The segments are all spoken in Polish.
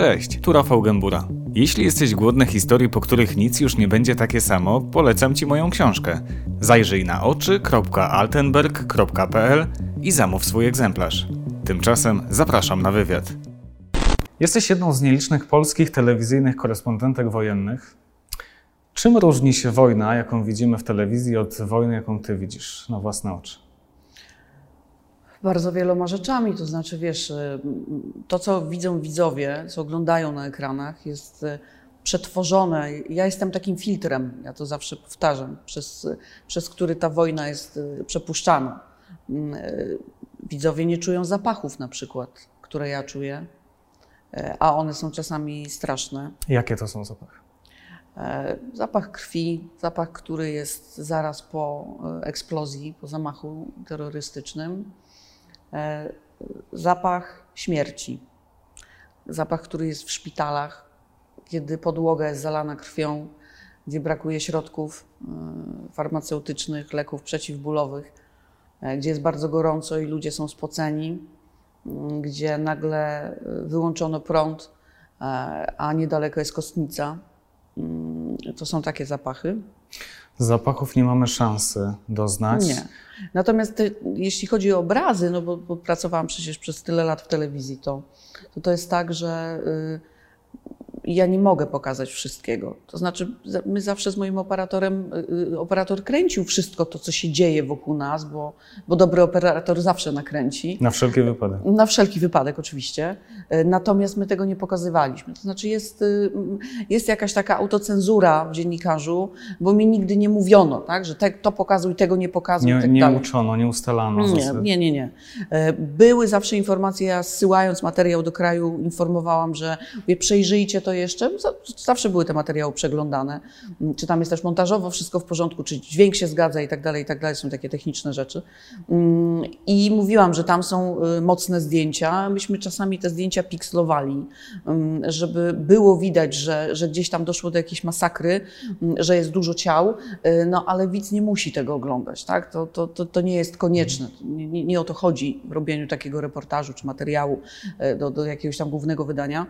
Cześć, tu Rafał Gębura. Jeśli jesteś głodny historii, po których nic już nie będzie takie samo, polecam Ci moją książkę. Zajrzyj na oczy.altenberg.pl i zamów swój egzemplarz. Tymczasem zapraszam na wywiad. Jesteś jedną z nielicznych polskich telewizyjnych korespondentek wojennych. Czym różni się wojna, jaką widzimy w telewizji, od wojny, jaką Ty widzisz na własne oczy? Bardzo wieloma rzeczami. To znaczy, wiesz, y, to co widzą widzowie, co oglądają na ekranach, jest y, przetworzone. Ja jestem takim filtrem, ja to zawsze powtarzam, przez, przez który ta wojna jest y, przepuszczana. Mm, widzowie nie czują zapachów na przykład, które ja czuję, a one są czasami straszne. Jakie to są zapachy? Zapach krwi, zapach, który jest zaraz po eksplozji, po zamachu terrorystycznym. E, zapach śmierci. Zapach, który jest w szpitalach, kiedy podłoga jest zalana krwią, gdzie brakuje środków e, farmaceutycznych, leków przeciwbólowych, e, gdzie jest bardzo gorąco i ludzie są spoceni, gdzie nagle wyłączono prąd, a niedaleko jest kostnica. To są takie zapachy. Zapachów nie mamy szansy doznać. Nie. Natomiast te, jeśli chodzi o obrazy, no bo, bo, pracowałam przecież przez tyle lat w telewizji, to to, to jest tak, że y, ja nie mogę pokazać wszystkiego. To znaczy, my zawsze z moim operatorem, y, y, operator kręcił wszystko to, co się dzieje wokół nas, bo, bo dobry operator zawsze nakręci. Na wszelki wypadek. Na wszelki wypadek, oczywiście. Y, natomiast my tego nie pokazywaliśmy. To znaczy, jest, jest jakaś taka autocenzura w dziennikarzu, bo mi nigdy nie mówiono, tak, że te, to pokazuj, tego nie pokazuj. Nie, tak nie uczono, nie ustalano. Nie, nie, nie, nie. Były zawsze informacje, ja zsyłając materiał do kraju, informowałam, że przejrzyjcie to jeszcze. Zawsze były te materiały przeglądane. Mm, czy tam jest też montażowo wszystko w porządku, czy dźwięk się zgadza i tak dalej, i tak dalej. Są takie techniczne rzeczy. Mm, I mówiłam, że tam są y, mocne zdjęcia. Myśmy czasami te zdjęcia pikslowali, mm, żeby było widać, że, że gdzieś tam doszło do jakiejś masakry, że jest dużo ciał, y, no ale widz nie musi tego oglądać, tak? To, to, to, to nie jest konieczne. Nie, nie, o to chodzi w robieniu takiego reportażu czy materiału y, do, do jakiegoś tam głównego wydania.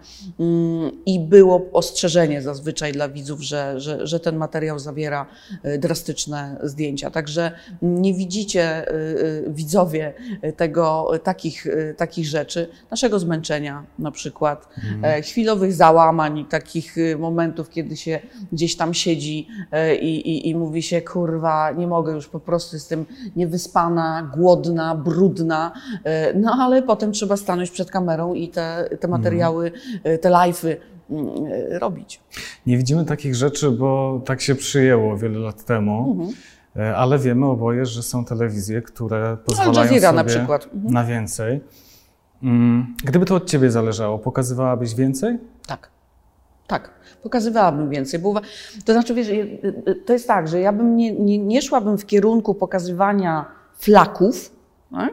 I było ostrzeżenie zazwyczaj dla widzów, że, że, że ten materiał zawiera y, drastyczne zdjęcia. Także nie widzicie y, y, widzowie tego, takich, takich rzeczy, naszego zmęczenia na przykład, mhm. chwilowych załamań, takich momentów, kiedy się gdzieś tam siedzi i, i, i mówi się, kurwa, nie mogę już, po prostu jestem niewyspana, głodna, brudna, no ale potem trzeba stanąć przed kamerą i te, te materiały, te live'y robić. Nie widzimy takich rzeczy, bo tak się przyjęło wiele lat temu. Mhm. E, ale wiemy oboje, że są telewizje, które pozwalają Al sobie na, przykład. Mhm. na więcej. Mm, gdyby to od ciebie zależało, pokazywałabyś więcej? Tak. Tak, pokazywałabym więcej. Bo, to znaczy, wiesz, to jest tak, że ja bym nie, nie, nie szłabym w kierunku pokazywania flaków, tak?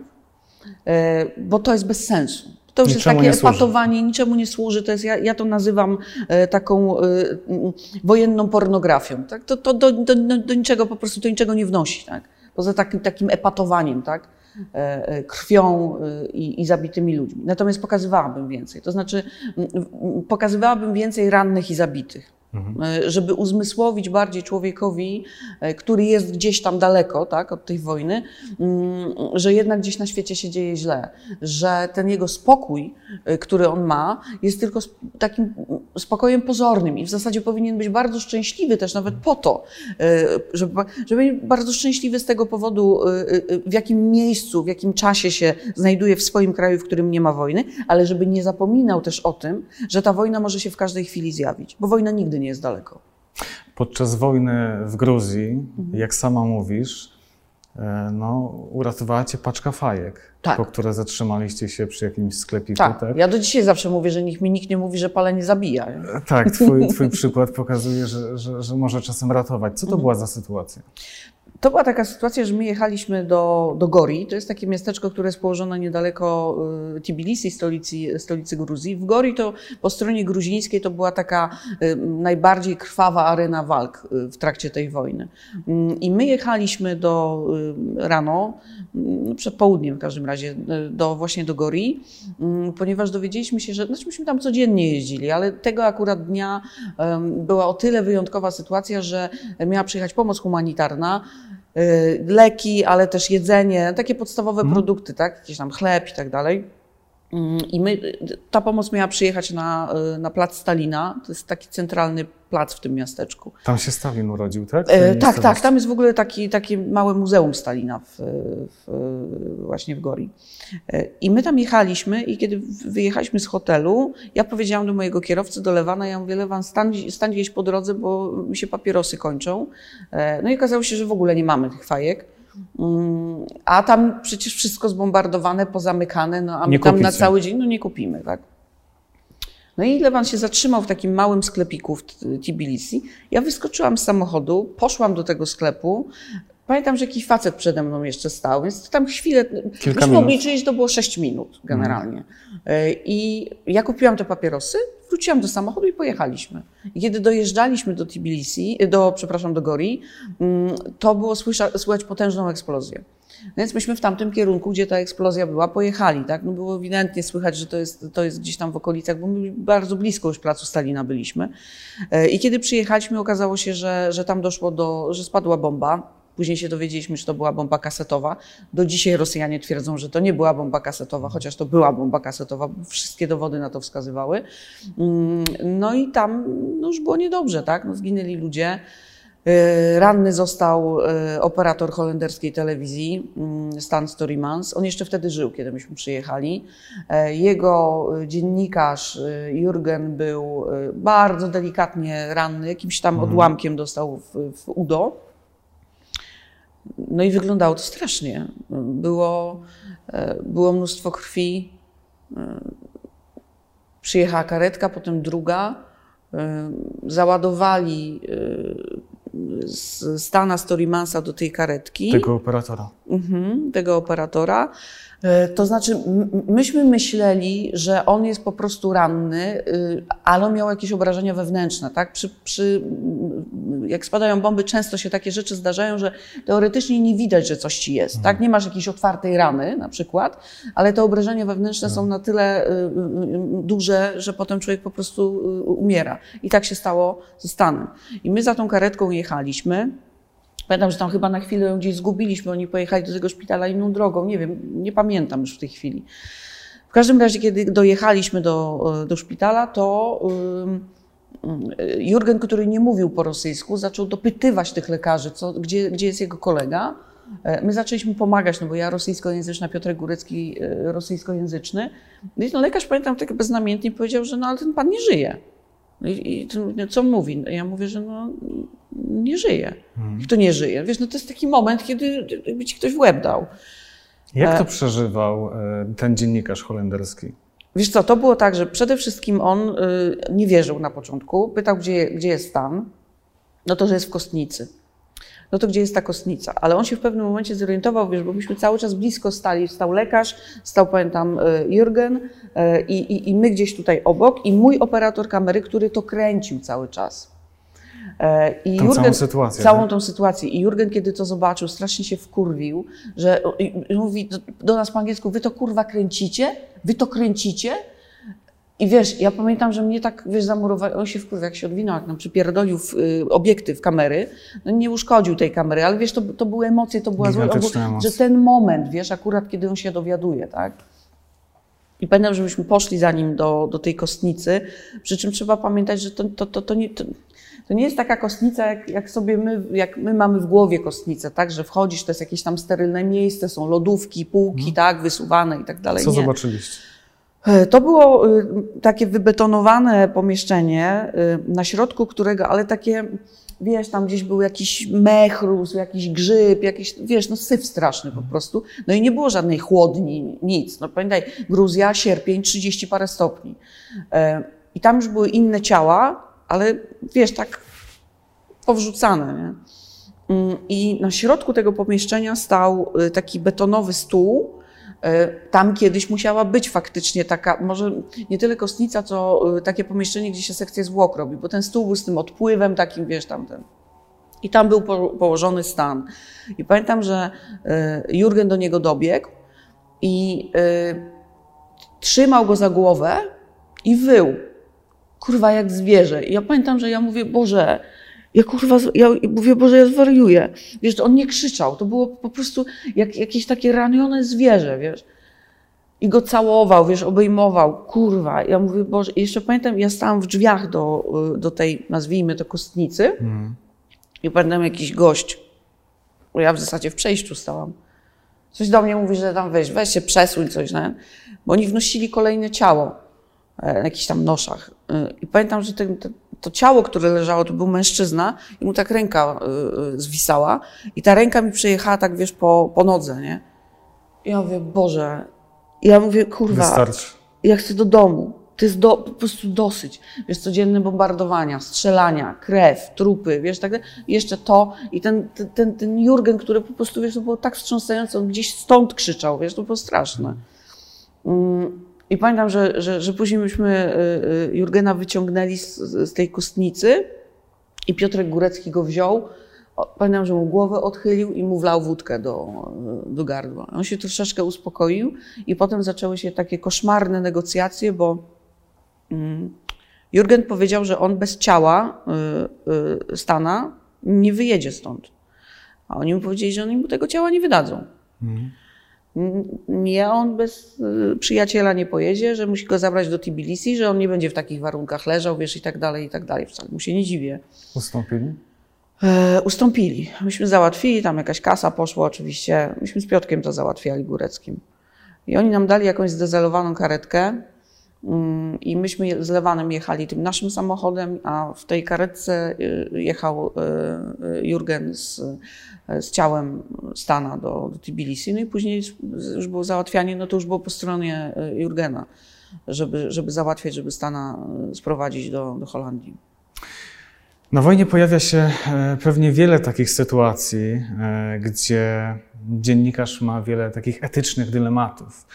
E, bo to jest bez sensu. To już niczemu jest takie epatowanie, niczemu nie służy. To jest, ja, ja to nazywam e, taką e, wojenną pornografią. Tak? To, to do, do, do, niczego po prostu do niczego nie wnosi. Tak? Poza takim, takim epatowaniem, tak? E, krwią i, i zabitymi ludźmi. Natomiast pokazywałabym więcej. To znaczy, pokazywałabym więcej rannych i zabitych. Mhm. E, żeby uzmysłowić bardziej człowiekowi, e, który jest gdzieś tam daleko tak, od tej wojny, mm, że jednak gdzieś na świecie się dzieje źle, że ten jego spokój, e, który on ma, jest tylko takim spokojem pozornym i w zasadzie powinien być bardzo szczęśliwy też nawet po to, żeby, żeby być bardzo szczęśliwy z tego powodu, w jakim miejscu, w jakim czasie się znajduje w swoim kraju, w którym nie ma wojny, ale żeby nie zapominał też o tym, że ta wojna może się w każdej chwili zjawić, bo wojna nigdy nie jest daleko. Podczas wojny w Gruzji, mhm. jak sama mówisz, e, no, uratowała cię paczka fajek, tak. po które zatrzymaliście się przy jakimś sklepiku. Tak. tak? Ja do dzisiaj zawsze mówię, że nikt mi nikt nie mówi, że palenie zabija. E, tak, twój, twój przykład pokazuje, że, że, że może czasem ratować. Co to mhm. była za sytuacja? To była taka sytuacja, że my jechaliśmy do, do Gori. To jest takie miasteczko, które jest położone niedaleko y, Tbilisi, stolicy, stolicy Gruzji. W Gori to po stronie gruzińskiej to była taka y, najbardziej krwawa arena walk y, w trakcie tej wojny. Mm, I my jechaliśmy do rano, mm, przed południem w każdym razie, do, właśnie do Gori, mm, ponieważ dowiedzieliśmy się, że, znaczy myśmy tam codziennie jeździli, ale tego akurat dnia była o tyle wyjątkowa sytuacja, że miała przyjechać pomoc humanitarna, leki, ale też jedzenie, takie podstawowe mhm. produkty, tak? Jakiś tam chleb i tak dalej. Mm, I my, ta pomoc miała przyjechać na, y, na plac Stalina, to jest taki centralny plac w tym miasteczku. Tam się Stalin urodził, tak? E, tak, tak, tam jest w ogóle taki, takie małe muzeum Stalina w, w, właśnie w Gori. E, I my tam jechaliśmy i kiedy wyjechaliśmy z hotelu, ja powiedziałam do mojego kierowcy, do Lewana, ja mówię, Lewan, stań, stań gdzieś po drodze, bo mi się papierosy kończą. E, no i okazało się, że w ogóle nie mamy tych fajek. Mm, a tam przecież wszystko zbombardowane, pozamykane, no a my tam na cały dzień no nie kupimy, tak? No i Lewan się zatrzymał w takim małym sklepiku w Tbilisi. Ja wyskoczyłam z samochodu, poszłam do tego sklepu. Pamiętam, że jakiś facet przede mną jeszcze stał, więc tam chwilę, Kilka myśmy obliczyli, że to było 6 minut generalnie. Mm. I ja kupiłam te papierosy, wróciłam do samochodu i pojechaliśmy. I kiedy dojeżdżaliśmy do Tbilisi, do, przepraszam, do Gori, mm, to było słychać potężną eksplozję. No więc myśmy w tamtym kierunku, gdzie ta eksplozja była, pojechali. Tak? No było ewidentnie słychać, że to jest, to jest gdzieś tam w okolicach, bo my bardzo blisko już placu Stalina byliśmy. E, I kiedy przyjechaliśmy, okazało się, że, że tam doszło do, że spadła bomba. Później się dowiedzieliśmy, że to była bomba kasetowa. Do dzisiaj Rosjanie twierdzą, że to nie była bomba kasetowa, chociaż to była bomba kasetowa. Wszystkie dowody na to wskazywały. Mm, no i tam no już było niedobrze, tak? No, zginęli ludzie. E, ranny został e, operator holenderskiej telewizji, mm, Stan Storymans. On jeszcze wtedy żył, kiedy myśmy przyjechali. E, jego dziennikarz Jurgen był bardzo delikatnie ranny, jakimś tam mhm. odłamkiem dostał w, w udo. No i wyglądało to strasznie. Było, było mnóstwo krwi. Przyjechała karetka, potem druga. Załadowali z Stana Storymansa do tej karetki. Tego operatora. Mhm, tego operatora. E, to znaczy, myśmy myśleli, że on jest po prostu ranny, y, ale on miał jakieś obrażenia wewnętrzne. Tak? Przy, przy, jak spadają bomby, często się takie rzeczy zdarzają, że teoretycznie nie widać, że coś ci jest. Tak? Mhm. Nie masz jakiejś otwartej rany na przykład, ale te obrażenia wewnętrzne są na tyle y, y, duże, że potem człowiek po prostu umiera. I tak się stało ze Stanem. I my za tą karetką jechaliśmy. Pamiętam, że tam chyba na chwilę ją gdzieś zgubiliśmy, oni pojechali do tego szpitala inną drogą, nie wiem, nie pamiętam już w tej chwili. W każdym razie, kiedy dojechaliśmy do, do szpitala, to Jurgen, który nie mówił po rosyjsku, zaczął dopytywać tych lekarzy, co, gdzie, gdzie jest jego kolega. E, my zaczęliśmy pomagać, no bo ja rosyjskojęzyczna, Piotr Górecki e, rosyjskojęzyczny. No i ten lekarz, pamiętam, tak beznamiętnie powiedział, że no ale ten pan nie żyje. No I, i no, co mówi? Ja mówię, że no, nie żyje. Hmm. Kto nie żyje? Wiesz, no to jest taki moment, kiedy by ci ktoś w łeb dał. Jak to e, przeżywał e, ten dziennikarz holenderski? Wiesz co, to było tak, że przede wszystkim on e, nie wierzył na początku. Pytał, gdzie, gdzie jest stan. No to, że jest w kostnicy. No to gdzie jest ta kostnica? Ale on się w pewnym momencie zorientował, wiesz, bo myśmy cały czas blisko stali. Stał lekarz, stał, pamiętam, Jurgen i, i, i my gdzieś tutaj obok i mój operator kamery, który to kręcił cały czas. E, I Jurgen, całą sytuację. Całą tak? tą sytuację. I Jurgen, kiedy to zobaczył, strasznie się wkurwił, że mówi do, do nas po angielsku, wy to kurwa kręcicie? Wy to kręcicie? I wiesz, ja pamiętam, że mnie tak, wiesz, zamurował, on się wkurwił, jak się odwinął, jak nam przypierdolił w, y, obiektyw kamery, no nie uszkodził tej kamery, ale wiesz, to, to były emocje, to była zła, że ten moment, wiesz, akurat kiedy on się dowiaduje, tak? I pamiętam, że myśmy poszli za nim do, do tej kostnicy, przy czym trzeba pamiętać, że to, to, to, to nie... To, to nie jest taka kostnica, jak, jak sobie my, jak my mamy w głowie kostnicę, tak, że wchodzisz, to jest jakieś tam sterylne miejsce, są lodówki, półki, hmm. tak, wysuwane i tak dalej. Co nie. zobaczyliście? E, to było y, takie wybetonowane pomieszczenie, y, na środku którego, ale takie, wiesz, tam gdzieś był jakiś mech rósł, jakiś grzyb, jakiś, wiesz, no syf straszny po prostu. No i nie było żadnej chłodni, nic. No pamiętaj, Gruzja, sierpień, 30 parę stopni. E, I tam już były inne ciała, ale wiesz, tak powrzucane. Nie? Mm, I na środku tego pomieszczenia stał taki betonowy stół. Y, Tam kiedyś musiała być faktycznie taka, może nie tyle kostnica, co y, takie pomieszczenie, gdzie się sekcję zwłok robi, bo ten stół był z tym odpływem takim, wiesz, tamten. I tam był po- położony stan. I pamiętam, że y, Jurgen do niego dobiegł i trzymał go za głowę i wył. Kurwa, jak zwierzę. I ja pamiętam, że ja mówię, Boże, ja kurwa, ja mówię, Boże, ja zwariuję. Wiesz, on nie krzyczał, to było po prostu jak, jakieś takie ranione zwierzę, wiesz. I go całował, wiesz, obejmował, kurwa. Ja mówię, Boże, i jeszcze pamiętam, ja stałam w drzwiach do, y, do tej, nazwijmy to, kostnicy. Mhm. I pamiętam jakiś gość, bo ja w zasadzie w przejściu stałam. Coś do mnie mówi, że tam weź, weź się przesuń coś, nie? Bo oni wnosili kolejne ciało na jakichś tam noszach. E, I pamiętam, że ten, to, to ciało, które leżało, to był mężczyzna i mu tak ręka e, e, zwisała i ta ręka mi przejechała tak, wiesz, po, po nodze, nie? I ja mówię, Boże, I ja mówię, kurwa, Wystarczy. ja chcę do domu. To jest do, po prostu dosyć. Wiesz, codzienne bombardowania, strzelania, krew, trupy, wiesz, tak jeszcze to. I ten, ten, ten, ten Jurgen, który po prostu, wiesz, to było tak wstrząsające, on gdzieś stąd krzyczał, wiesz, to było straszne. Mm, I pamiętam, że, że, że później myśmy y, y, Jurgena wyciągnęli z, z tej kostnicy i Piotrek Górecki go wziął. Pamiętam, że mu głowę odchylił i mu wlał wódkę do, do gardła. On się troszeczkę uspokoił i potem zaczęły się takie koszmarne negocjacje, bo mm, Jurgen powiedział, że on bez ciała y, y, Stana nie wyjedzie stąd. A oni mu powiedzieli, że oni mu tego ciała nie wydadzą. Mhm. Nie, on bez y, przyjaciela nie pojedzie, że musi go zabrać do Tbilisi, że on nie będzie w takich warunkach leżał, wiesz, i tak dalej, i tak dalej. Wcale mu się nie dziwię. Ustąpili? E, ustąpili. Myśmy załatwili, tam jakaś kasa poszła oczywiście. Myśmy z Piotkiem to załatwiali, Góreckim. I oni nam dali jakąś zdezelowaną karetkę i myśmy z Lewanem jechali tym naszym samochodem, a w tej karetce y, jechał y, y, Jurgen z, z ciałem Stana do, do Tbilisi. No i później już było załatwianie, no to już było po stronie Jurgena, żeby, żeby załatwiać, żeby Stana sprowadzić do, do Holandii. Na wojnie pojawia się e, pewnie wiele takich sytuacji, e, gdzie dziennikarz ma wiele takich etycznych dylematów.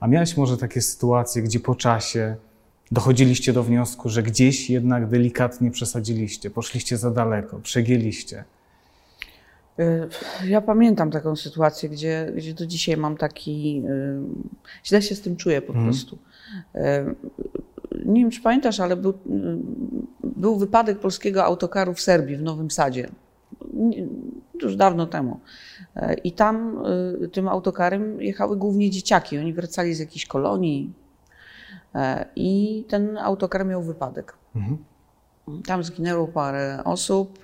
A miałeś może takie sytuacje, gdzie po czasie dochodziliście do wniosku, że gdzieś jednak delikatnie przesadziliście, poszliście za daleko, przegięliście. Y, Ja pamiętam taką sytuację, gdzie, gdzie do dzisiaj mam taki. y, Źle się z tym czuję po Mhm. prostu. Y, Nie wiem, czy pamiętasz, ale był, był wypadek polskiego autokaru w Serbii, w Nowym Sadzie. Już dawno temu. Y, I tam y, tym autokarem jechały głównie dzieciaki. Oni wracali z jakiejś kolonii. Y, I ten autokar miał wypadek. Mhm. Tam zginęło parę osób.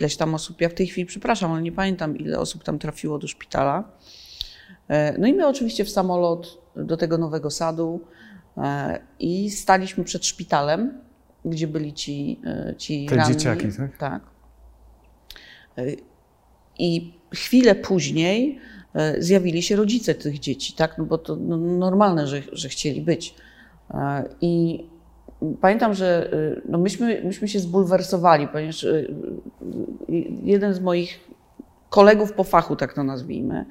Ileś tam osób, ja w tej chwili przepraszam, ale nie pamiętam, ile osób tam trafiło do szpitala. E, No i my oczywiście w samolot do tego nowego sadu e, i staliśmy przed szpitalem, gdzie byli ci, e, ci Te ranni. dzieciaki, tak? Tak. E, I chwilę później e, zjawili się rodzice tych dzieci, tak? No bo to no, normalne, że, że chcieli być. I pamiętam, że no myśmy, myśmy się zbulwersowali, ponieważ jeden z moich kolegów po fachu, tak to nazwijmy,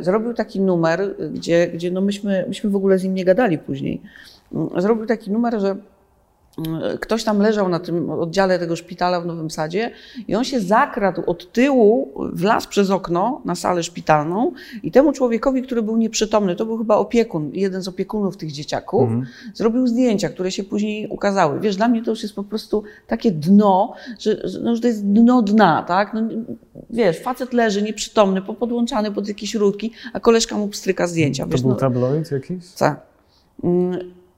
zrobił taki numer, gdzie, gdzie no myśmy, myśmy w ogóle z nim nie gadali później. Mm, Zrobił taki numer, że ktoś tam leżał na tym oddziale tego szpitala w Nowym Sadzie i on się zakradł od tyłu, wlazł przez okno na salę szpitalną i temu człowiekowi, który był nieprzytomny, to był chyba opiekun, jeden z opiekunów tych dzieciaków, Mhm. zrobił zdjęcia, które się później ukazały. Wiesz, dla mnie to już jest po prostu takie dno, że, że no, że to jest dno dna, tak? No, wiesz, facet leży nieprzytomny, popodłączany pod jakieś rurki, a koleżka mu pstryka zdjęcia. To Wiesz, był no, tabloid jakiś? tak.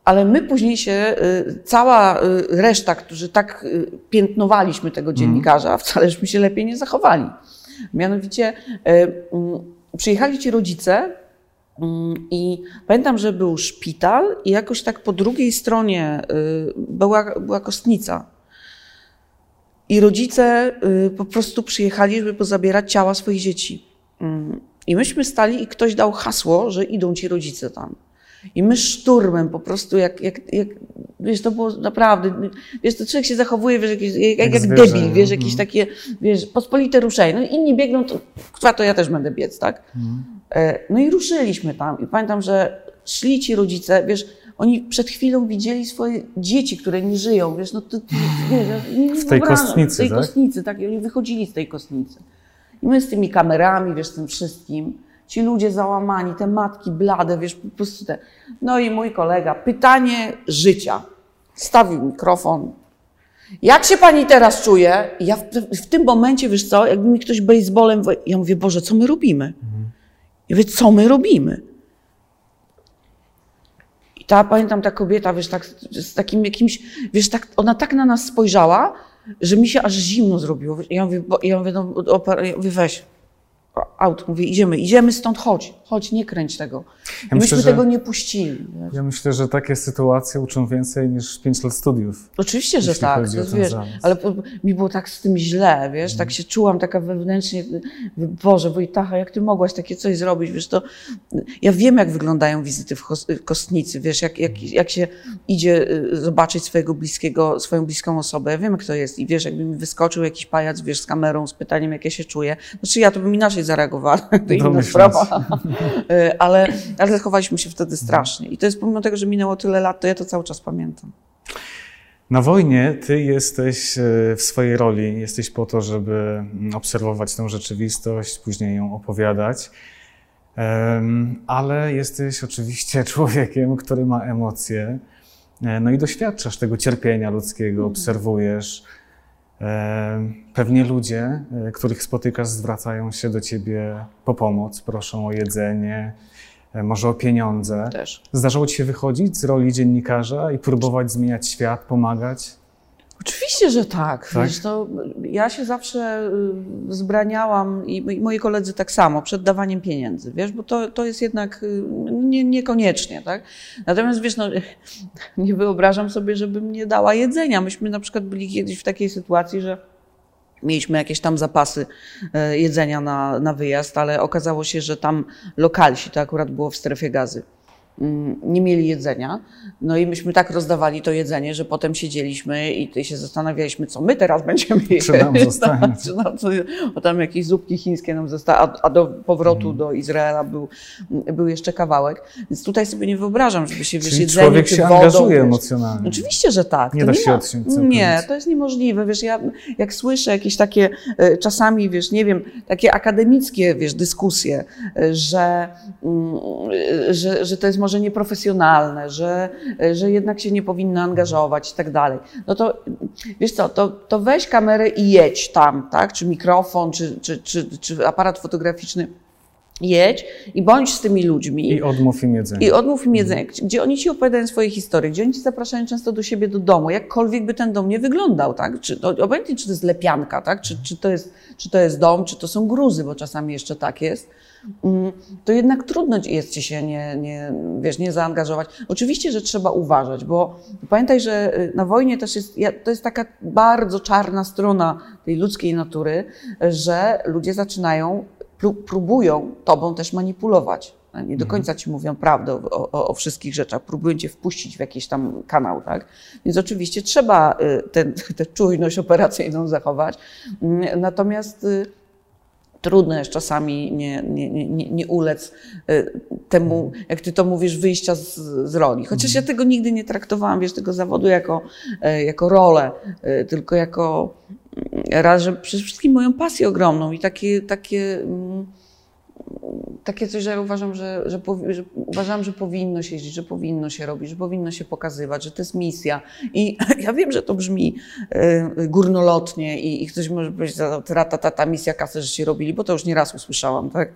Ale my później się, y, cała y, reszta, którzy tak y, piętnowaliśmy tego dziennikarza, wcale żeśmy się lepiej nie zachowali. Mianowicie mm, przyjechali ci rodzice mm, i pamiętam, że był szpital i jakoś tak po drugiej stronie była, była kostnica. I rodzice po prostu przyjechali, żeby pozabierać ciała swoich dzieci. Mm. I myśmy stali i ktoś dał hasło, że idą ci rodzice tam. I my szturmem po prostu, jak, jak, jak wiesz, to było naprawdę, wiesz, to człowiek się zachowuje, wiesz, jakiś, jak, jak, jak debil, wiesz, jakieś mhm. takie, wiesz, pospolite ruszenie. No inni biegną, to, kwa, to ja też będę biec, tak? E, No i ruszyliśmy tam i pamiętam, że szli ci rodzice, wiesz, oni przed chwilą widzieli swoje dzieci, które nie żyją, wiesz, no to, wiesz, nie- nie W tej wyobrażam- kostnicy, W tej tak? kostnicy, tak, i oni wychodzili z tej kostnicy. I my z tymi kamerami, wiesz, z tym wszystkim, ci ludzie załamani, te matki blade, wiesz, po prostu te. No i mój kolega, pytanie życia. Stawił mikrofon. Jak się pani teraz czuje? Ja w, w tym momencie, wiesz co, jakby mi ktoś baseballem, ja mówię, Boże, co my robimy? Ja mówię, co my robimy? I ta, pamiętam, ta kobieta, wiesz, tak, z takim jakimś, wiesz, tak, ona tak na nas spojrzała, że mi się aż zimno zrobiło. Ja mówię, bo, ja mówię, no, ja mówię weź, aut, mówię, idziemy, idziemy stąd, chodź, chodź, nie kręć tego. I myślę, myśmy tego nie puścili. Wiesz. Ja myślę, że takie sytuacje uczą więcej niż 5 lat studiów. Oczywiście, że tak, to wiesz, ale mi było tak z tym źle, wiesz, tak się czułam taka wewnętrznie, Boże, Wojtacha, jak ty mogłaś takie coś zrobić, wiesz, to ja wiem, jak wyglądają wizyty w kostnicy, wiesz, jak, jak, jak się idzie y, zobaczyć swojego bliskiego, swoją bliską osobę, ja wiem, jak to jest i wiesz, jakby mi wyskoczył jakiś pajac, wiesz, z kamerą, z pytaniem, jak ja się czuję, znaczy ja to bym inaczej zareagowała, to inna sprawa, Y, ale, ale zachowaliśmy się wtedy strasznie i to jest pomimo tego, że minęło tyle lat, to ja to cały czas pamiętam. Na wojnie ty jesteś e, w swojej roli, jesteś po to, żeby mm, obserwować tę rzeczywistość, później ją opowiadać. Ale jesteś oczywiście człowiekiem, który ma emocje. E, No i doświadczasz tego cierpienia ludzkiego, obserwujesz. Em, Pewnie ludzie, e, których spotykasz, zwracają się do ciebie po pomoc, proszą o jedzenie, e, może o pieniądze. Też. Zdarzało ci się wychodzić z roli dziennikarza i próbować zmieniać świat, pomagać? Oczywiście, że tak. Tak? Wiesz, to ja się zawsze y, wzbraniałam i moi koledzy tak samo przed dawaniem pieniędzy, wiesz, bo to, to jest jednak y, nie, niekoniecznie, tak? Natomiast wiesz, no, nie wyobrażam sobie, żebym nie dała jedzenia. Myśmy na przykład byli kiedyś w takiej sytuacji, że Mieliśmy jakieś tam zapasy e, jedzenia na, na wyjazd, ale okazało się, że tam lokalsi, to akurat było w strefie gazy, nie mieli jedzenia. No i myśmy tak rozdawali to jedzenie, że potem siedzieliśmy i się zastanawialiśmy, co my teraz będziemy jeść. Czy nam zostanie? Czy nam bo tam jakieś zupki chińskie nam zostały, a, a do powrotu Mhm. do Izraela był, był jeszcze kawałek. Więc tutaj sobie nie wyobrażam, żeby się wiesz, Czyli jedzeniem człowiek się wodą, angażuje wiesz, emocjonalnie. Oczywiście, że tak. Nie To da się ma- odciąć. Nie, to jest niemożliwe. Wiesz, ja jak słyszę jakieś takie e, czasami, wiesz, nie wiem, takie akademickie, wiesz, dyskusje, e, że, mm, e, że, że to jest może nieprofesjonalne, że, że jednak się nie powinno angażować i tak dalej. No to wiesz co, to, to weź kamerę i jedź tam, tak? Czy mikrofon, czy, czy, czy, czy aparat fotograficzny. Jedź i bądź z tymi ludźmi. I odmów im jedzenia. I odmów im jedzenie, gdzie- gdzie oni ci opowiadają swoje historie, gdzie oni ci zapraszają często do siebie do domu, jakkolwiek by ten dom nie wyglądał, tak? Czy, obojętnie, czy to jest lepianka, tak? Czy, czy, to jest, czy to jest dom, czy to są gruzy, bo czasami jeszcze tak jest. Mm, To jednak trudno jest ci się nie, nie, wiesz, nie zaangażować. Oczywiście, że trzeba uważać, bo pamiętaj, że y, na wojnie też jest, to jest taka bardzo czarna strona tej ludzkiej natury, że ludzie zaczynają próbują tobą też manipulować. Nie do końca ci mówią prawdę o, o, o wszystkich rzeczach, próbują cię wpuścić w jakiś tam kanał, tak? Więc oczywiście trzeba y, tę czujność operacyjną zachować. Mm, Natomiast y, trudno jest czasami nie, nie, nie, nie- ulec y, temu, jak ty to mówisz, wyjścia z, z roli. Chociaż ja tego nigdy nie traktowałam, wiesz, tego zawodu jako, e, jako rolę, e, tylko jako raz, że przede wszystkim moją pasję ogromną i takie, takie, mm, takie coś, że uważam, że, że, powi- że uważam, że powinno się jeździć, że powinno się robić, że powinno się pokazywać, że to jest misja. I ja wiem, że to brzmi e, górnolotnie i, i ktoś może powiedzieć, ta, ta, ta, ta misja kasy, że się robili, bo to już nieraz usłyszałam, tak?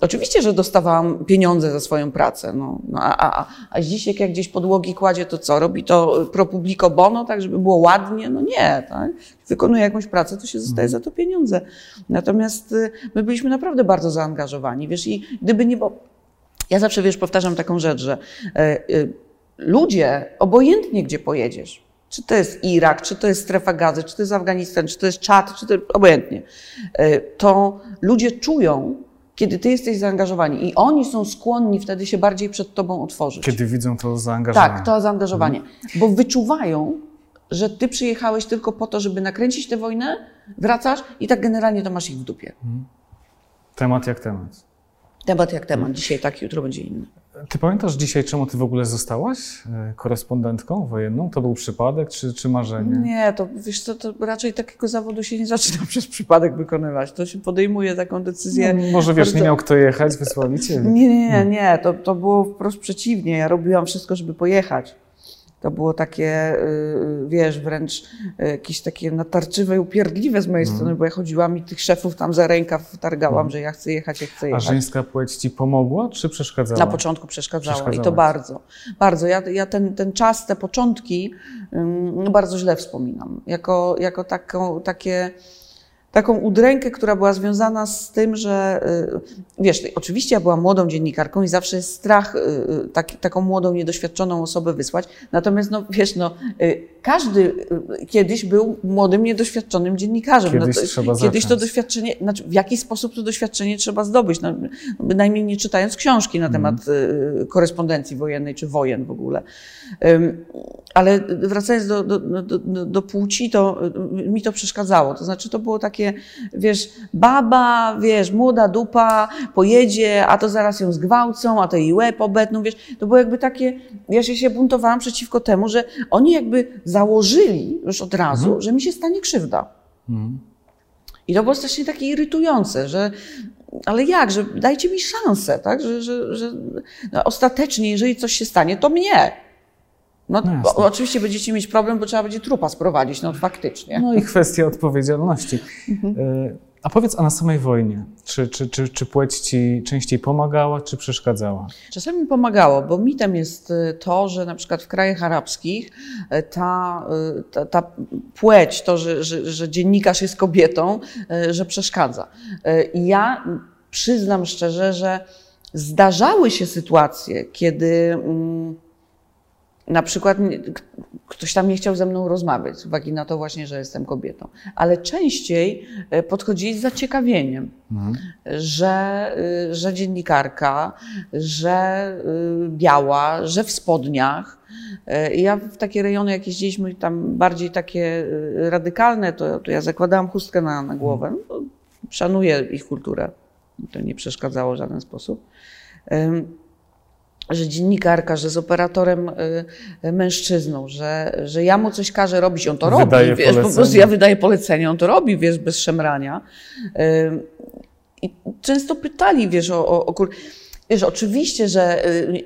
Oczywiście, że dostawałam pieniądze za swoją pracę, no, no a, a, a Zdzisiek jak gdzieś podłogi kładzie, to co? Robi to pro publico bono, tak żeby było ładnie? No nie, tak? Wykonuje jakąś pracę, to się dostaje za to pieniądze. Natomiast y, my byliśmy naprawdę bardzo zaangażowani, wiesz, i gdyby nie, bo ja zawsze, wiesz, powtarzam taką rzecz, że e, y, ludzie, obojętnie gdzie pojedziesz, czy to jest Irak, czy to jest strefa gazy, czy to jest Afganistan, czy to jest Czad, czy to obojętnie, e, to ludzie czują, kiedy ty jesteś zaangażowany i oni są skłonni wtedy się bardziej przed tobą otworzyć. Kiedy widzą to zaangażowanie. Tak, to zaangażowanie. Bo wyczuwają, że ty przyjechałeś tylko po to, żeby nakręcić tę wojnę, wracasz i tak generalnie to masz ich w dupie. Temat jak temat. Temat jak temat. Dzisiaj tak, jutro będzie inny. Ty pamiętasz dzisiaj, czemu ty w ogóle zostałaś e, korespondentką wojenną? To był przypadek czy, czy marzenie? Nie, to wiesz co, to raczej takiego zawodu się nie zaczyna przez przypadek wykonywać. To się podejmuje taką decyzję. No, może wiesz, nie bardzo- miał kto jechać, wysłali cię. Nie, nie, nie, nie. To, to było wprost przeciwnie. Ja robiłam wszystko, żeby pojechać. To było takie, y, wiesz, wręcz y, jakieś takie natarczywe i upierdliwe z mojej Mhm. strony, bo ja chodziłam i tych szefów tam za rękaw targałam, że ja chcę jechać, ja chcę A jechać. żeńska płeć ci pomogła, czy przeszkadzała? Na początku przeszkadzała i to bardzo. Bardzo. Ja, ja ten, ten czas, te początki ym, bardzo źle wspominam. Jako, jako taką, takie, taką udrękę, która była związana z tym, że y, wiesz, oczywiście ja byłam młodą dziennikarką i zawsze jest strach tak, taką młodą, niedoświadczoną osobę wysłać. Natomiast no, wiesz, no, każdy kiedyś był młodym, niedoświadczonym dziennikarzem. Kiedyś no, to, trzeba kiedyś to doświadczenie, znaczy w jaki sposób to doświadczenie trzeba zdobyć? No, bynajmniej nie czytając książki na temat y, korespondencji wojennej czy wojen w ogóle. Ale wracając do, do, do, do, płci, to mi to przeszkadzało. To znaczy, to było takie, wiesz, baba, wiesz, młoda dupa, pojedzie, a to zaraz ją zgwałcą, a to jej łeb obetną, wiesz. To było jakby takie, ja się, się buntowałam przeciwko temu, że oni jakby założyli już od razu, że mi się stanie krzywda. Mhm. I to było strasznie takie irytujące, że ale jak, że dajcie mi szansę, tak? Że, że, że no, ostatecznie, jeżeli coś się stanie, to mnie. No, No jasne. o, oczywiście będziecie mieć problem, bo trzeba będzie trupa sprowadzić, no faktycznie. No i kwestia odpowiedzialności. E, A powiedz, a na samej wojnie, czy, czy, czy, czy płeć ci częściej pomagała, czy przeszkadzała? Czasami mi pomagało, bo mitem jest y, to, że na przykład w krajach arabskich y, ta, ta, ta płeć, to, że, że, że dziennikarz jest kobietą, że przeszkadza. I ja przyznam szczerze, że zdarzały się sytuacje, kiedy mm, na przykład ktoś tam nie chciał ze mną rozmawiać z uwagi na to właśnie, że jestem kobietą, ale częściej y, podchodzili z zaciekawieniem Mhm. że, y, że dziennikarka, że y, biała, że w spodniach. I Ja w takie rejony, jak jeździliśmy tam bardziej takie y, radykalne, to, to ja zakładałam chustkę na, na głowę. No, szanuję ich kulturę. To nie przeszkadzało w żaden sposób. Że dziennikarka, że z operatorem y, mężczyzną, że, że ja mu coś każę robić, on to Wydaje robi, wiesz, po prostu ja wydaję polecenie, on to robi, wiesz, bez szemrania. Ym, I często pytali, wiesz, o, o, o kur... Wiesz, oczywiście, że y,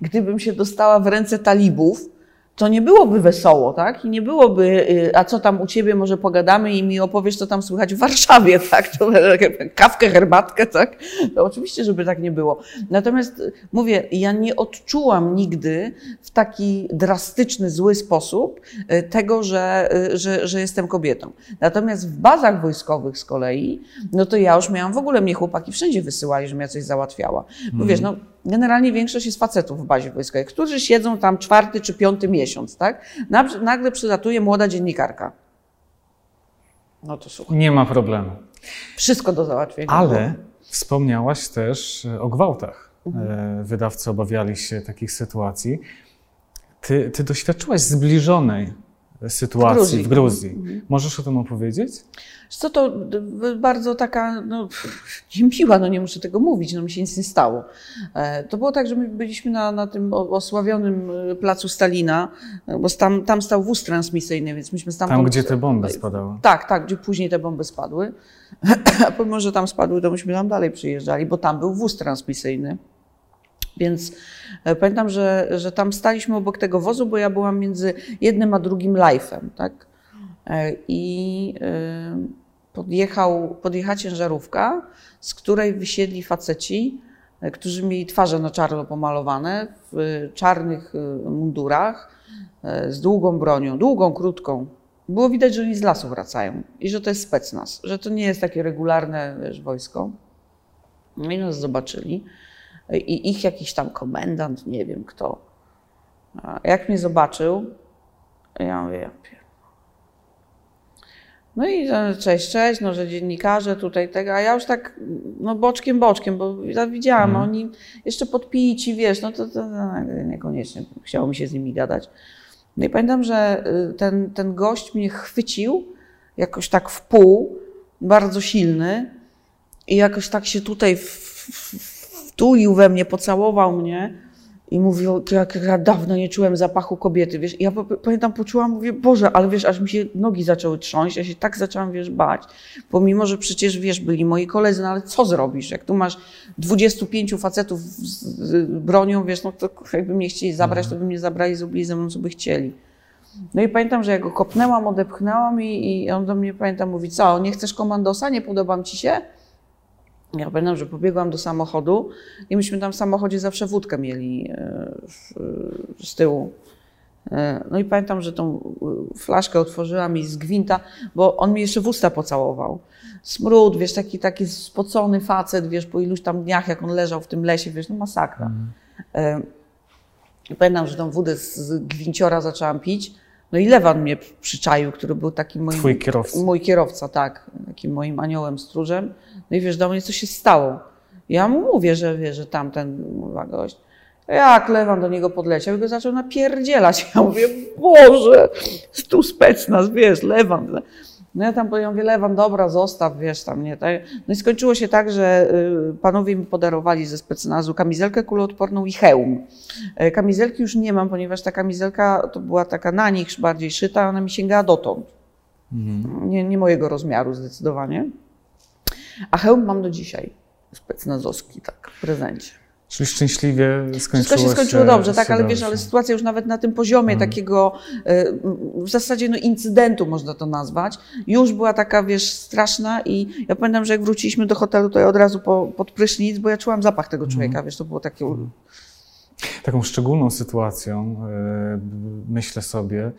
gdybym się dostała w ręce talibów, to nie byłoby wesoło, tak? I nie byłoby, y, a co tam u ciebie, może pogadamy i mi opowiesz, co tam słychać w Warszawie, tak? To, kawkę, herbatkę, tak? To oczywiście, żeby tak nie było. Natomiast y, mówię, ja nie odczułam nigdy w taki drastyczny, zły sposób y, tego, że, że, że jestem kobietą. Natomiast w bazach wojskowych z kolei, no to ja już miałam, w ogóle mnie chłopaki wszędzie wysyłali, żebym ja coś załatwiała. Bo wiesz, no generalnie większość jest facetów w bazie wojskowej, którzy siedzą tam czwarty czy piąty miesiąc, tak? Nag- Nagle przylatuje młoda dziennikarka. No to słuchaj, Nie ma problemu. wszystko do załatwienia. Ale wspomniałaś też e, o gwałtach. Mhm. E, Wydawcy obawiali się takich sytuacji. Ty, ty doświadczyłaś zbliżonej sytuacji w W Gruzji. Gruzji. Mhm. Możesz o tym opowiedzieć? Co to bardzo taka, no, niemiła, no nie muszę tego mówić, no mi się nic nie stało. E, To było tak, że my byliśmy na, na tym osławionym e, placu Stalina, e, bo tam, tam stał wóz transmisyjny, więc myśmy stamtąd... Tam, gdzie te bomby spadały. Tak, tak, gdzie później te bomby spadły. A pomimo, że tam spadły, to myśmy tam dalej przyjeżdżali, bo tam był wóz transmisyjny. Więc e, pamiętam, że, że tam staliśmy obok tego wozu, bo ja byłam między jednym a drugim live'em, tak? E, I e, podjechał, podjechała ciężarówka, z której wysiedli faceci, którzy mieli twarze na czarno pomalowane, w czarnych mundurach, z długą bronią, długą, krótką. Było widać, że oni z lasu wracają i że to jest specnaz, że to nie jest takie regularne wiesz, wojsko. No i nas zobaczyli. I ich jakiś tam komendant, nie wiem kto. Jak mnie zobaczył, ja mówię, ja. No i e, cześć, cześć, no, że dziennikarze tutaj tego, a ja już tak, no boczkiem, boczkiem, bo ja widziałam, Mhm. oni jeszcze podpici, wiesz, no to, to, to niekoniecznie chciało mi się z nimi gadać. No i pamiętam, że y, ten, ten gość mnie chwycił jakoś tak w pół, bardzo silny i jakoś tak się tutaj w- w- wtulił we mnie, pocałował mnie i mówił, jak ja dawno nie czułem zapachu kobiety, wiesz, I ja pamiętam, poczułam, mówię, Boże, ale wiesz, aż mi się nogi zaczęły trząść, ja się tak zaczęłam, wiesz, bać, pomimo, że przecież, wiesz, byli moi koledzy, no ale co zrobisz, jak tu masz 25 facetów z, z bronią, wiesz, no to jakby mnie chcieli zabrać, to by mnie zabrali, zrobili ze mną, co by chcieli. No i pamiętam, że ja go kopnęłam, odepchnęłam i, i on do mnie, pamiętam, mówi, co, nie chcesz komandosa, nie podobam ci się? Ja pamiętam, że pobiegłam do samochodu i myśmy tam w samochodzie zawsze wódkę mieli e, z tyłu. E, No i pamiętam, że tą e, flaszkę otworzyłam i z gwinta, bo on mi jeszcze w usta pocałował. Smród, wiesz, taki, taki spocony facet, wiesz, po iluś tam dniach, jak on leżał w tym lesie, wiesz, no masakra. I Pamiętam, że tą wódę z- z gwinciora zaczęłam pić. No i Lewan mnie przyczaił, który był takim moim... Twój kierowca. Mój kierowca, tak. Takim moim aniołem stróżem. No i wiesz, do mnie co się stało. Ja mu mówię, że wiesz, że tamten gość. Jak Lewan do niego podleciał i go zaczął napierdzielać. Ja mówię, Boże, tu specnaz, wiesz, Lewan. No ja tam powiedziałam, mówię, Lewan, dobra, zostaw, wiesz, tam nie. Tak. No i skończyło się tak, że y, panowie mi podarowali ze specnazu kamizelkę kuloodporną i hełm. E, Kamizelki już nie mam, ponieważ ta kamizelka to była taka na nich bardziej szyta, ona mi sięgała dotąd. Nie, nie mojego rozmiaru zdecydowanie. A hełm mam do dzisiaj. Specnazowski, tak, w prezencie. Czyli szczęśliwie skończyło Wszystko się skończyło dobrze, tak, się ale wiesz, ale sytuacja już nawet na tym poziomie Mhm. takiego e, w zasadzie no, incydentu można to nazwać, już była taka, wiesz, straszna i ja pamiętam, że jak wróciliśmy do hotelu, to ja od razu po, pod prysznic, bo ja czułam zapach tego Mhm. człowieka, wiesz, to było takie... Taką szczególną sytuacją, e, myślę sobie,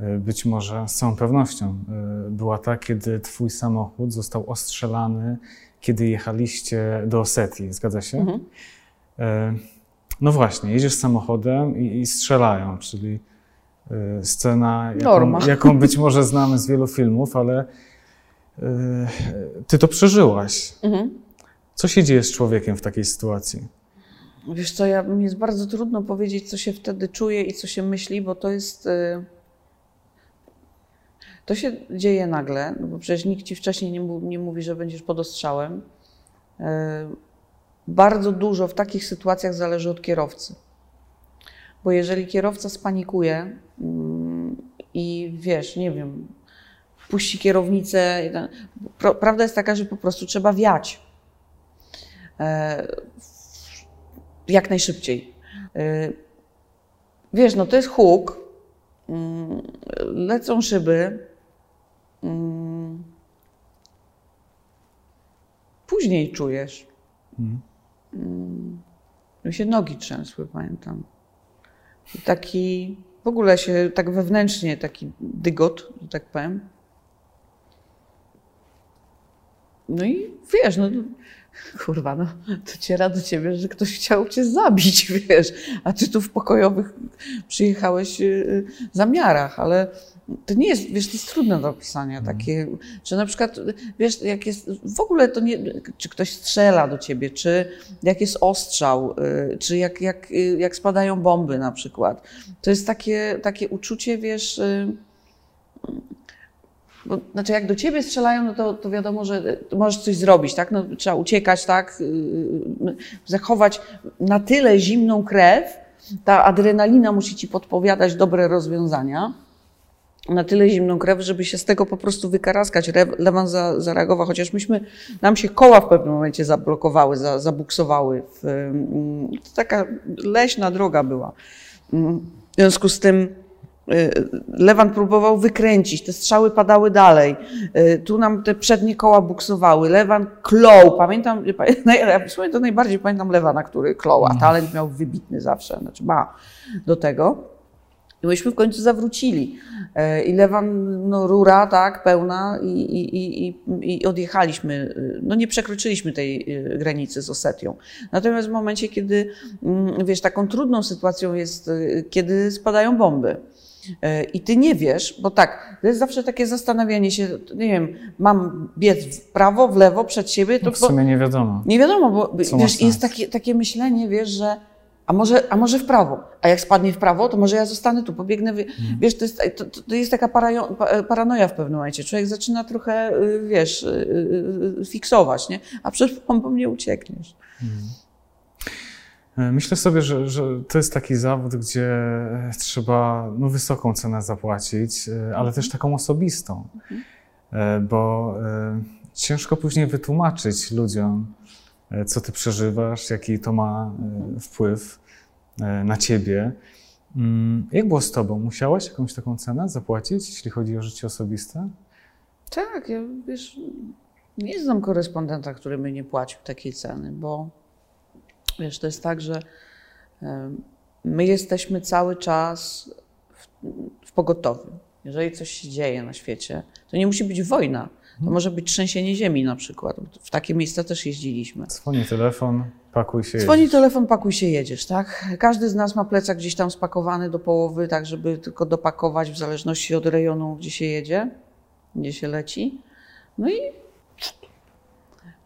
e, być może z całą pewnością, była ta, kiedy twój samochód został ostrzelany, kiedy jechaliście do Osetii, zgadza się? Mhm. E, No właśnie, jedziesz samochodem i, i strzelają, czyli e, scena, jaką, jaką być może znamy z wielu filmów, ale e, ty to przeżyłaś. Mhm. Co się dzieje z człowiekiem w takiej sytuacji? Wiesz co, ja, mi jest bardzo trudno powiedzieć, co się wtedy czuje i co się myśli, bo to jest. To się dzieje nagle, no bo przecież nikt ci wcześniej nie, nie mówi, że będziesz pod ostrzałem. Bardzo dużo w takich sytuacjach zależy od kierowcy. Bo jeżeli kierowca spanikuje mm, i wiesz, nie wiem, puści kierownicę, prawda jest taka, że po prostu trzeba wiać. E, jak najszybciej. Y, Wiesz, no to jest huk, mm, lecą szyby. mm, Później czujesz. Mhm. Mm, Mi się nogi trzęsły, pamiętam. I taki, w ogóle się tak wewnętrznie, taki dygot, że tak powiem. No i wiesz, no kurwa, no dociera do ciebie, że ktoś chciał cię zabić, wiesz, a ty tu w pokojowych przyjechałeś y, y, zamiarach, ale to nie jest, wiesz, to jest trudne do opisania, takie, że na przykład, wiesz, jak jest, w ogóle to nie, czy ktoś strzela do ciebie, czy jak jest ostrzał, y, czy jak, jak, y, jak spadają bomby na przykład, to jest takie, takie uczucie, wiesz, y, bo, znaczy, jak do ciebie strzelają, no to, to wiadomo, że możesz coś zrobić, tak? No, trzeba uciekać, tak? Zachować na tyle zimną krew, ta adrenalina musi ci podpowiadać dobre rozwiązania. Na tyle zimną krew, żeby się z tego po prostu wykaraskać. Lewan za, zareagował, chociaż myśmy, nam się koła w pewnym momencie zablokowały, za, zabuksowały. W, mm, to taka leśna droga była. Mm, W związku z tym y, Lewan próbował wykręcić, te strzały padały dalej. Y, Tu nam te przednie koła buksowały. Lewan klął. Pamiętam, naj- w sumie to najbardziej pamiętam Lewana, który klął, a talent miał wybitny zawsze, znaczy ma do tego. I myśmy w końcu zawrócili. E, I Lewan, no rura, tak, pełna i, i, i, i- odjechaliśmy. y, No nie przekroczyliśmy tej y, granicy z Osetią. Natomiast w momencie, kiedy, mm, wiesz, taką trudną sytuacją jest, kiedy spadają bomby. E, I ty nie wiesz, bo tak, to jest zawsze takie zastanawianie się, nie wiem, mam biec w prawo, w lewo, przed siebie, to No w sumie nie wiadomo. nie wiadomo, bo wiesz, jest takie, takie myślenie, wiesz, że a może, a może w prawo, a jak spadnie w prawo, to może ja zostanę tu, pobiegnę. wy- Mhm. Wiesz, to jest, to, to jest taka parajo, pa- paranoja w pewnym momencie. Człowiek zaczyna trochę, y, wiesz, y, y, fiksować, nie? A przed bombą nie uciekniesz. E, Myślę sobie, że, że to jest taki zawód, gdzie trzeba no, wysoką cenę zapłacić, e, ale też taką osobistą, E, bo e, ciężko później wytłumaczyć ludziom, e, co ty przeżywasz, jaki to ma e, wpływ e, na ciebie. Mm, Jak było z tobą? Musiałaś jakąś taką cenę zapłacić, jeśli chodzi o życie osobiste? Tak, ja wiesz, nie znam korespondenta, który by nie płacił takiej ceny, bo wiesz, to jest tak, że my jesteśmy cały czas w, w pogotowiu. Jeżeli coś się dzieje na świecie, to nie musi być wojna. To może być trzęsienie ziemi na przykład. W takie miejsca też jeździliśmy. Dzwoni telefon, pakuj się. Dzwoni jedziesz. telefon, pakuj się, jedziesz, tak? Każdy z nas ma plecak gdzieś tam spakowany do połowy, tak żeby tylko dopakować w zależności od rejonu, gdzie się jedzie, gdzie się leci. No i,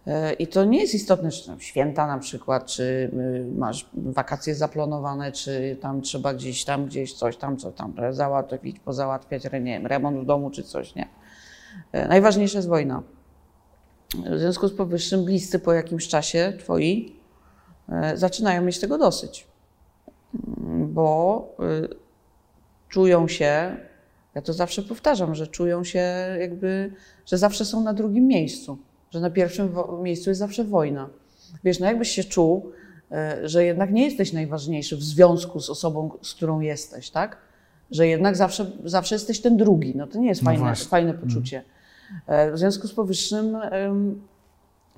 e, i to nie jest istotne, czy tam święta na przykład, czy y, masz wakacje zaplanowane, czy tam trzeba gdzieś tam, gdzieś coś tam, co tam załatwić, pozałatwiać, nie wiem, remont w domu, czy coś, nie? E, Najważniejsza jest wojna. W związku z powyższym bliscy po jakimś czasie twoi e, zaczynają mieć tego dosyć, Mm, bo y, czują się, ja to zawsze powtarzam, że czują się jakby, że zawsze są na drugim miejscu, że na pierwszym miejscu jest zawsze wojna. Wiesz, no jakbyś się czuł, e, że jednak nie jesteś najważniejszy w związku z osobą, z którą jesteś, tak? Że jednak zawsze, zawsze jesteś ten drugi. No to nie jest No fajne, właśnie. fajne poczucie. E, W związku z powyższym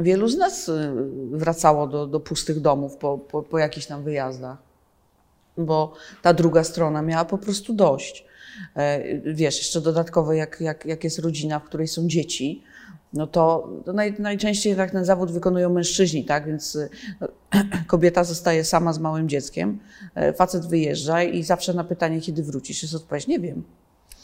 wielu z nas y, wracało do, do pustych domów po, po, po jakichś tam wyjazdach, bo ta druga strona miała po prostu dość. E, Wiesz, jeszcze dodatkowo, jak, jak, jak jest rodzina, w której są dzieci, no to, to naj, najczęściej tak ten zawód wykonują mężczyźni, tak? Więc no, kobieta zostaje sama z małym dzieckiem, e, facet wyjeżdża i zawsze na pytanie, kiedy wrócisz, jest odpowiedź, nie wiem.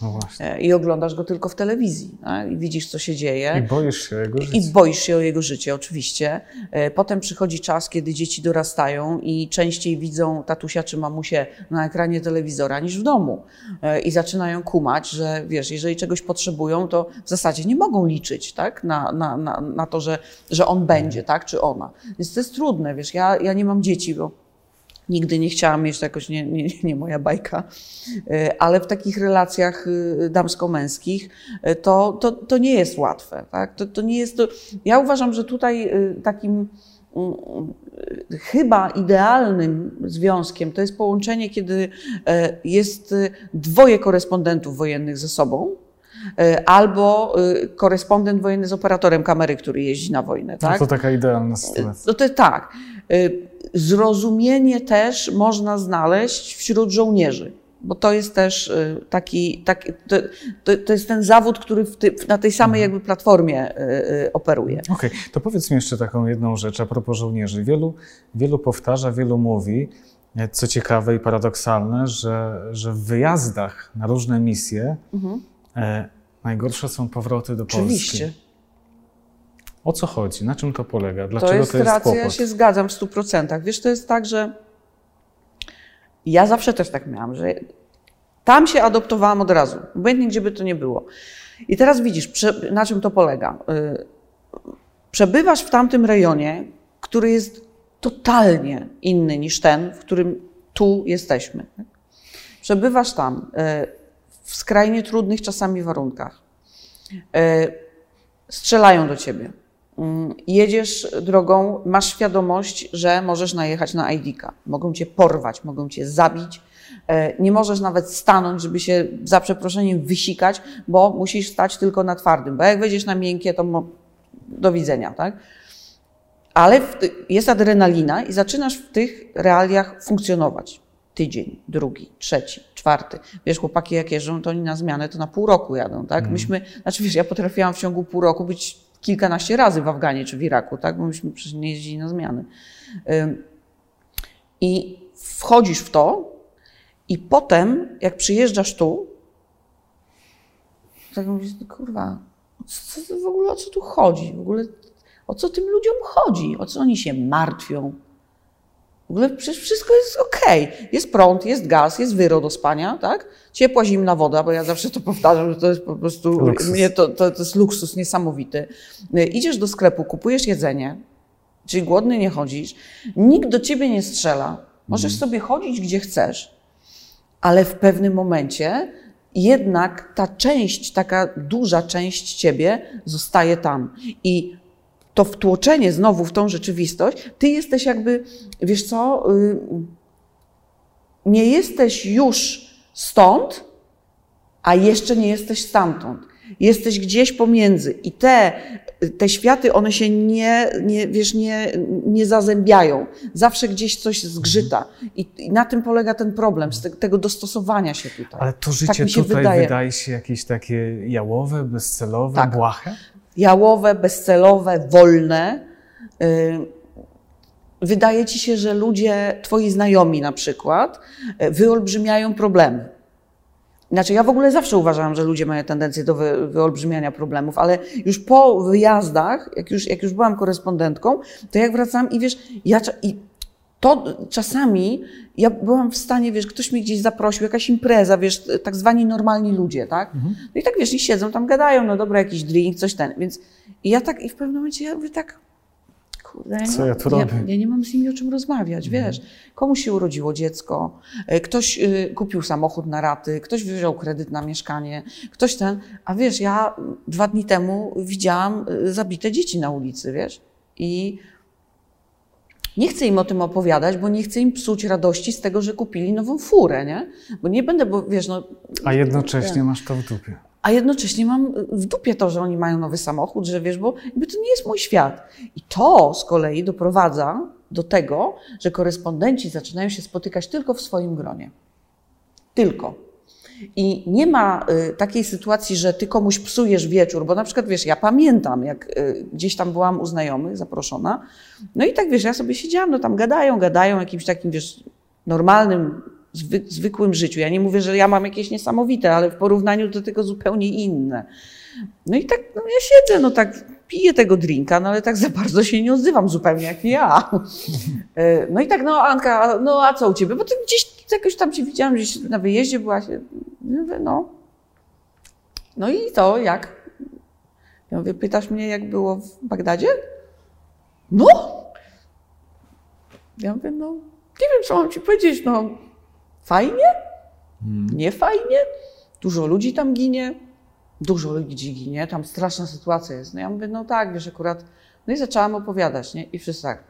No. E, I oglądasz go tylko w telewizji tak? i widzisz, co się dzieje. I boisz się jego życia. I boisz się o jego życie, oczywiście. E, Potem przychodzi czas, kiedy dzieci dorastają i częściej widzą tatusia czy mamusię na ekranie telewizora niż w domu. E, I zaczynają kumać, że wiesz, jeżeli czegoś potrzebują, to w zasadzie nie mogą liczyć tak? na, na, na, na to, że, że on będzie, tak? czy ona. Więc to jest trudne, wiesz, ja, ja nie mam dzieci, bo Nigdy nie chciałam mieć, to jakoś nie, nie, nie moja bajka, E, ale w takich relacjach y, damsko-męskich e, to, to, to nie jest łatwe. Tak? To, to nie jest to... Ja uważam, że tutaj y, takim mm, y, chyba idealnym związkiem to jest połączenie, kiedy e, jest dwoje korespondentów wojennych ze sobą. E, Albo y, korespondent wojenny z operatorem kamery, który jeździ na wojnę. No Tak? to taka idealna sytuacja. No to tak. Zrozumienie też można znaleźć wśród żołnierzy, bo to jest też taki, taki to, to, jest ten zawód, który ty, na tej samej jakby platformie operuje. Okej, to powiedz mi jeszcze taką jedną rzecz a propos żołnierzy. Wielu, wielu powtarza, wielu mówi, e, co ciekawe i paradoksalne, że, że w wyjazdach na różne misje e, najgorsze są powroty do Oczywiście. Polski. O co chodzi? Na czym to polega? Dlaczego To to jest jest, racja, ja kłopot? się zgadzam w stu procentach. Wiesz, to jest tak, że ja zawsze też tak miałam, że tam się adoptowałam od razu, obojętnie gdzie by to nie było. I teraz widzisz, na czym to polega. Y, Przebywasz w tamtym rejonie, który jest totalnie inny niż ten, w którym tu jesteśmy. Przebywasz tam y, w skrajnie trudnych czasami warunkach. Y, Strzelają do ciebie. Mm, Jedziesz drogą, masz świadomość, że możesz najechać na ID-ka. Mogą cię porwać, mogą cię zabić. E, Nie możesz nawet stanąć, żeby się za przeproszeniem wysikać, bo musisz stać tylko na twardym. Bo jak wejdziesz na miękkie, to do widzenia, tak? Ale jest adrenalina i zaczynasz w tych realiach funkcjonować. Tydzień, drugi, trzeci, czwarty. Wiesz, chłopaki jak jeżdżą, to oni na zmianę to na pół roku jadą, tak? Myśmy, znaczy wiesz, ja potrafiłam w ciągu pół roku być kilkanaście razy w Afganie czy w Iraku, tak? Bo myśmy przecież nie jeździli na zmiany. Ym, I wchodzisz w to I potem, jak przyjeżdżasz tu, tak mówisz, kurwa, co, co, w ogóle o co tu chodzi? W ogóle o co tym ludziom chodzi? O co oni się martwią? W ogóle przecież wszystko jest okej. Jest prąd, jest gaz, jest wyro do spania, tak? Ciepła, zimna woda, bo ja zawsze to powtarzam, że to jest po prostu, Luksus. mnie to, to, to jest luksus niesamowity. Y, Idziesz do sklepu, kupujesz jedzenie, czyli głodny nie chodzisz, nikt do ciebie nie strzela, możesz sobie chodzić gdzie chcesz, ale w pewnym momencie jednak ta część, taka duża część ciebie zostaje tam. I to wtłoczenie znowu w tą rzeczywistość, ty jesteś jakby, wiesz co, y, nie jesteś już stąd, a jeszcze nie jesteś stamtąd. Jesteś gdzieś pomiędzy i te, te światy, one się nie, nie, wiesz, nie, nie zazębiają. Zawsze gdzieś coś zgrzyta. I, i na tym polega ten problem, z te, tego dostosowania się tutaj. Ale to życie mi się tutaj wydaje. wydaje się jakieś takie jałowe, bezcelowe, Tak. błahe? Jałowe, bezcelowe, wolne. Y, Wydaje ci się, że ludzie, twoi znajomi na przykład, y, wyolbrzymiają problemy. Znaczy, ja w ogóle zawsze uważałam, że ludzie mają tendencję do wy, wyolbrzymiania problemów, ale już po wyjazdach, jak już, jak już byłam korespondentką, to jak wracałam i wiesz, ja i to czasami ja byłam w stanie, wiesz, ktoś mnie gdzieś zaprosił, jakaś impreza, wiesz, tak zwani normalni ludzie, tak? No i tak, wiesz, i siedzą tam, gadają, no dobra, jakiś drink, coś ten, więc i ja tak, i w pewnym momencie ja mówię tak, kurde, Co ja tu robię? Ja, nie mam z nimi o czym rozmawiać, wiesz. Komuś się urodziło dziecko, e, ktoś y, kupił samochód na raty, ktoś wziął kredyt na mieszkanie, ktoś ten, a wiesz, ja dwa dni temu widziałam y, zabite dzieci na ulicy, wiesz, i nie chcę im o tym opowiadać, bo nie chcę im psuć radości z tego, że kupili nową furę, nie? Bo nie będę, bo wiesz, no, A jednocześnie masz to w dupie. a jednocześnie mam w dupie to, że oni mają nowy samochód, że wiesz, bo jakby to nie jest mój świat. I to z kolei doprowadza do tego, że korespondenci zaczynają się spotykać tylko w swoim gronie. Tylko. I nie ma y, takiej sytuacji, że ty komuś psujesz wieczór, bo na przykład wiesz, ja pamiętam, jak y, gdzieś tam byłam u znajomych zaproszona, no i tak wiesz, ja sobie siedziałam, no tam gadają, gadają, jakimś takim wiesz, normalnym, zwy, zwykłym życiu. Ja nie mówię, że ja mam jakieś niesamowite, ale w porównaniu do tego zupełnie inne. No i tak, no ja siedzę, no tak piję tego drinka, no ale tak za bardzo się nie odzywam zupełnie jak ja. E, No i tak, no Anka, no a co u ciebie? Bo ty gdzieś jakoś tam cię widziałam, gdzieś na wyjeździe byłaś. No. No i to, jak? Ja mówię, pytasz mnie, jak było w Bagdadzie? No. Ja mówię, no, nie wiem, co mam ci powiedzieć, no, fajnie? Nie fajnie? Dużo ludzi tam ginie, dużo ludzi ginie, tam straszna sytuacja jest. No ja mówię, no tak, wiesz, akurat. No i zaczęłam opowiadać, nie? I wszyscy tak.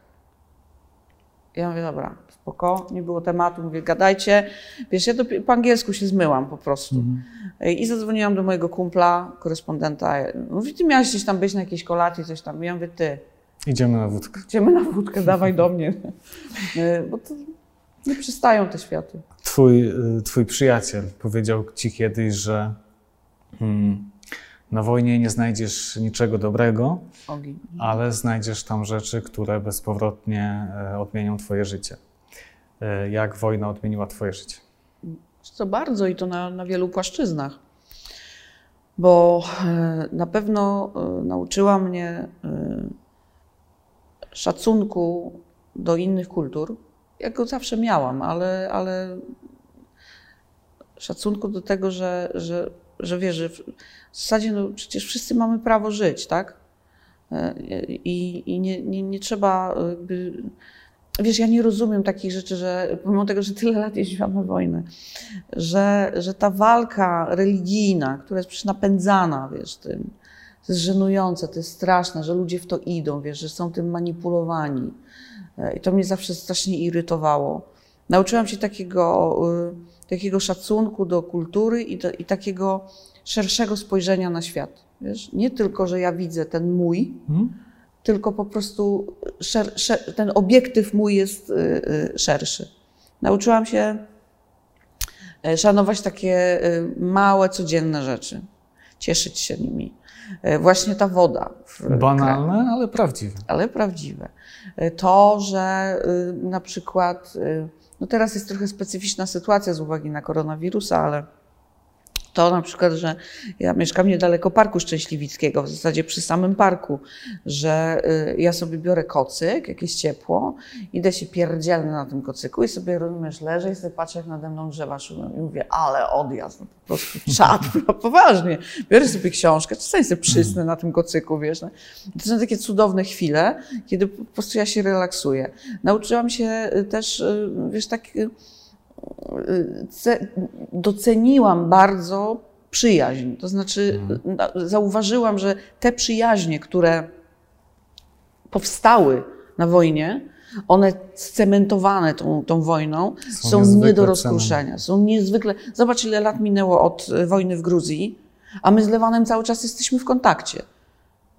Ja mówię, dobra, spoko, nie było tematu, mówię, gadajcie. Wiesz, ja to po angielsku się zmyłam po prostu. I zadzwoniłam do mojego kumpla, korespondenta. Mówi, ty miałeś gdzieś tam być na jakiejś kolacji, coś tam. Ja mówię, ty, Idziemy na wódkę. idziemy na wódkę, dawaj do mnie. Y, Bo to nie przystają te światy. Twój, twój przyjaciel powiedział ci kiedyś, że mm, na wojnie nie znajdziesz niczego dobrego, Ogień. ale znajdziesz tam rzeczy, które bezpowrotnie e, odmienią twoje życie. E, Jak wojna odmieniła twoje życie? Co bardzo i to na, na wielu płaszczyznach. Bo e, na pewno nauczyła mnie szacunku do innych kultur, jak go zawsze miałam, ale, ale szacunku do tego, że, że, że wiesz, że w zasadzie no, przecież wszyscy mamy prawo żyć, tak? E, I, i nie, nie, nie trzeba e, jakby. Wiesz, ja nie rozumiem takich rzeczy, że pomimo tego, że tyle lat jeździłam na wojnę, że, że ta walka religijna, która jest przecież napędzana, wiesz, tym, to jest żenujące, to jest straszne, że ludzie w to idą, wiesz, że są tym manipulowani. E, I to mnie zawsze strasznie irytowało. Nauczyłam się takiego, y, takiego szacunku do kultury i, do, i takiego szerszego spojrzenia na świat. Wiesz? Nie tylko, że ja widzę ten mój, Hmm? tylko po prostu szer, szer, ten obiektyw mój jest y, y, szerszy. Nauczyłam się e, szanować takie y, małe, codzienne rzeczy, cieszyć się nimi. E, Właśnie ta woda. w kraju Banalne, ale prawdziwe. ale prawdziwe. To, że na przykład No teraz jest trochę specyficzna sytuacja z uwagi na koronawirusa, ale to na przykład, że ja mieszkam niedaleko Parku Szczęśliwickiego, w zasadzie przy samym parku, że y, ja sobie biorę kocyk, jakieś ciepło, idę się pierdzielnę na tym kocyku i sobie rozumiesz, leżę i sobie patrzę, jak nade mną drzewa szumią i mówię, ale odjazd, no po prostu czad, no poważnie. Biorę sobie książkę, czasami sobie przysnę na tym kocyku, wiesz. No. To są takie cudowne chwile, kiedy po prostu ja się relaksuję. Nauczyłam się y, też, y, wiesz, tak doceniłam bardzo przyjaźń. To znaczy, na- zauważyłam, że te przyjaźnie, które powstały na wojnie, one scementowane tą, tą wojną, Są są, nie do rozkruszenia. Są niezwykle. Zobacz, ile lat minęło od e, wojny w Gruzji, a my z Lewanem cały czas jesteśmy w kontakcie.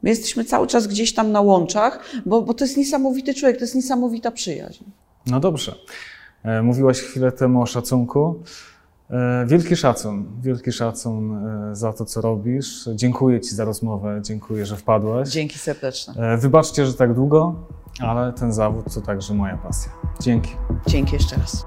My jesteśmy cały czas gdzieś tam na łączach, bo, bo to jest niesamowity człowiek, to jest niesamowita przyjaźń. No dobrze. E, Mówiłaś chwilę temu o szacunku. E, Wielki szacun, wielki szacun e, za to, co robisz. Dziękuję Ci za rozmowę, dziękuję, że wpadłaś. Dzięki serdeczne. E, Wybaczcie, że tak długo, ale ten zawód to także moja pasja. Dzięki. Dzięki jeszcze raz.